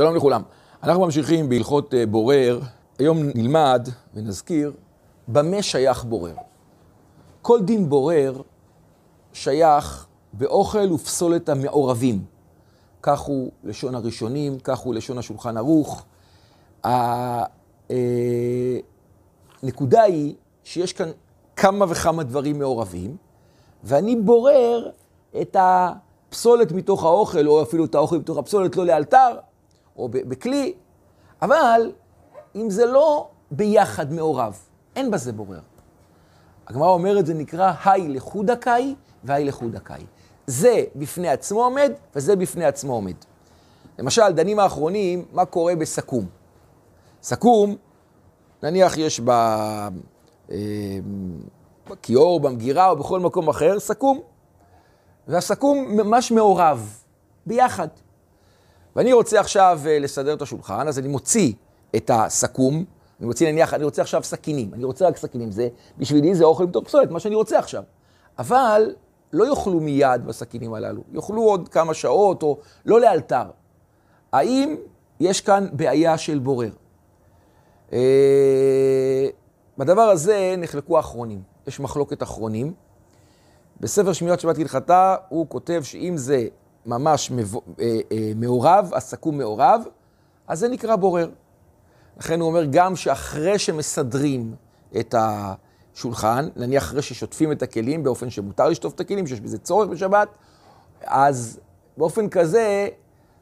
שלום לכולם. אנחנו ממשיכים בהלכות אה, בורר. היום נלמד ונזכיר במה שייך בורר. כל דין בורר שייך באוכל ופסולת המעורבים. כך הוא לשון הראשונים, כך הוא לשון השולחן ערוך. הנקודה היא שיש כאן כמה וכמה דברים מעורבים, ואני בורר את הפסולת מתוך האוכל, או אפילו את האוכל מתוך הפסולת, לא לאלתר, או בכלי, אבל אם זה לא ביחד מעורב, אין בזה בורר. הגמרא אומרת, זה נקרא היי לחודקאי והי לחודקאי. זה בפני עצמו עומד, וזה בפני עצמו עומד. למשל, דנים האחרונים, מה קורה בסכו"ם. סכו"ם, נניח יש ב... אה, בכיור, במגירה או בכל מקום אחר, סכו"ם. והסכו"ם ממש מעורב, ביחד. ואני רוצה עכשיו אה, לסדר את השולחן, אז אני מוציא את הסכו"ם, אני מוציא נניח, אני רוצה עכשיו סכינים, אני רוצה רק סכינים, זה, בשבילי זה אוכל מתוך פסולת, מה שאני רוצה עכשיו. אבל לא יאכלו מיד בסכינים הללו, יאכלו עוד כמה שעות או לא לאלתר. האם יש כאן בעיה של בורר? אה, בדבר הזה נחלקו האחרונים, יש מחלוקת אחרונים. בספר שמירת שבת הלכתה הוא כותב שאם זה ממש אה, אה, מעורב, הסכו"ם מעורב, אז זה נקרא בורר. לכן הוא אומר גם שאחרי שמסדרים את השולחן, נניח אחרי ששוטפים את הכלים באופן שמותר לשטוף את הכלים, שיש בזה צורך בשבת, אז באופן כזה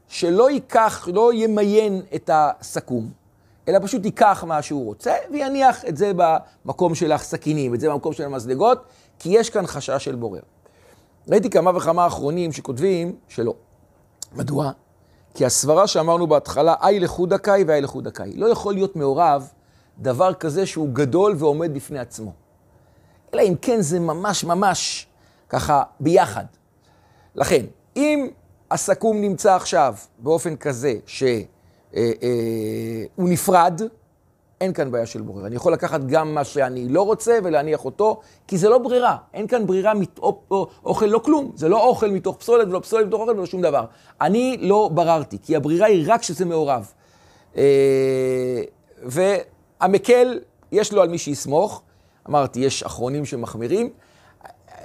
שלא ייקח, לא ימיין את הסכו"ם, אלא פשוט ייקח מה שהוא רוצה ויניח את זה במקום של הסכינים, את זה במקום של המזלגות, כי יש כאן חשש של בורר. ראיתי כמה וכמה אחרונים שכותבים שלא. מדוע? כי הסברה שאמרנו בהתחלה, אי לחודקאי ואי לחודקאי. לא יכול להיות מעורב דבר כזה שהוא גדול ועומד בפני עצמו. אלא אם כן זה ממש ממש ככה ביחד. לכן, אם הסכו"ם נמצא עכשיו באופן כזה שהוא אה, אה, נפרד, אין כאן בעיה של בורר. אני יכול לקחת גם מה שאני לא רוצה ולהניח אותו, כי זה לא ברירה. אין כאן ברירה מאוכל, לא כלום. זה לא אוכל מתוך פסולת ולא פסולת מתוך אוכל ולא שום דבר. אני לא בררתי, כי הברירה היא רק שזה מעורב. אה, והמקל, יש לו על מי שיסמוך. אמרתי, יש אחרונים שמחמירים.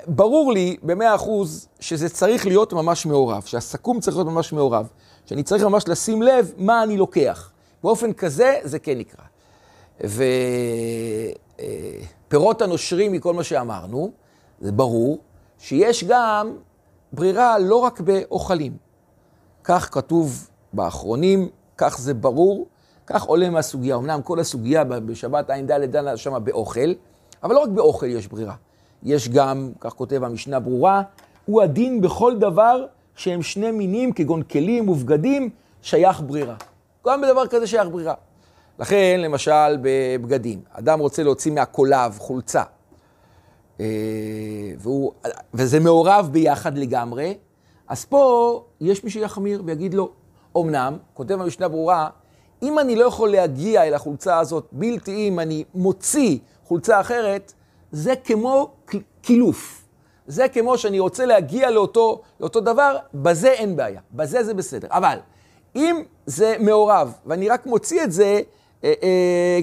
ברור לי במאה אחוז שזה צריך להיות ממש מעורב, שהסכו"ם צריך להיות ממש מעורב, שאני צריך ממש לשים לב מה אני לוקח. באופן כזה זה כן נקרא. ופירות הנושרים מכל מה שאמרנו, זה ברור שיש גם ברירה לא רק באוכלים. כך כתוב באחרונים, כך זה ברור, כך עולה מהסוגיה. אמנם כל הסוגיה בשבת ע"ד דנה שמה באוכל, אבל לא רק באוכל יש ברירה. יש גם, כך כותב המשנה ברורה, הוא הדין בכל דבר שהם שני מינים, כגון כלים ובגדים, שייך ברירה. גם בדבר כזה שייך ברירה. לכן, למשל, בבגדים, אדם רוצה להוציא מהקולב חולצה, אה, והוא, וזה מעורב ביחד לגמרי, אז פה יש מי שיחמיר ויגיד לו, אמנם, כותב המשנה ברורה, אם אני לא יכול להגיע אל החולצה הזאת בלתי אם אני מוציא חולצה אחרת, זה כמו קילוף. זה כמו שאני רוצה להגיע לאותו, לאותו דבר, בזה אין בעיה, בזה זה בסדר. אבל אם זה מעורב ואני רק מוציא את זה,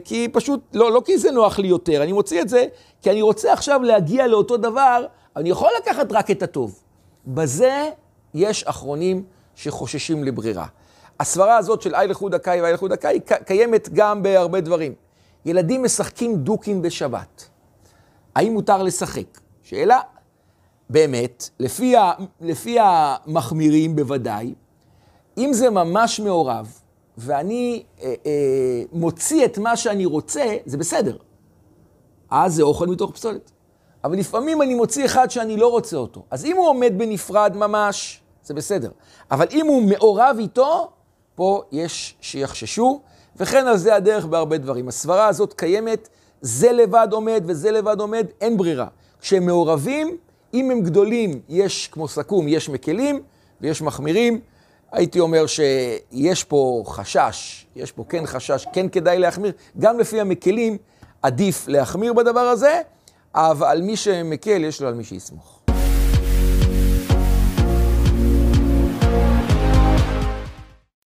כי פשוט, לא, לא כי זה נוח לי יותר, אני מוציא את זה כי אני רוצה עכשיו להגיע לאותו דבר, אני יכול לקחת רק את הטוב. בזה יש אחרונים שחוששים לברירה. הסברה הזאת של אי לחוד הקאי ואי לחוד הקאי קיימת גם בהרבה דברים. ילדים משחקים דוקים בשבת. האם מותר לשחק? שאלה. באמת, לפי, ה, לפי המחמירים בוודאי, אם זה ממש מעורב, ואני אה, אה, מוציא את מה שאני רוצה, זה בסדר. אז זה אוכל מתוך פסולת. אבל לפעמים אני מוציא אחד שאני לא רוצה אותו. אז אם הוא עומד בנפרד ממש, זה בסדר. אבל אם הוא מעורב איתו, פה יש שיחששו, וכן על זה הדרך בהרבה דברים. הסברה הזאת קיימת, זה לבד עומד וזה לבד עומד, אין ברירה. כשהם מעורבים, אם הם גדולים, יש כמו סכו"ם, יש מקלים ויש מחמירים. הייתי אומר שיש פה חשש, יש פה כן חשש, כן כדאי להחמיר, גם לפי המקלים עדיף להחמיר בדבר הזה, אבל מי שמקל יש לו על מי שיסמוך.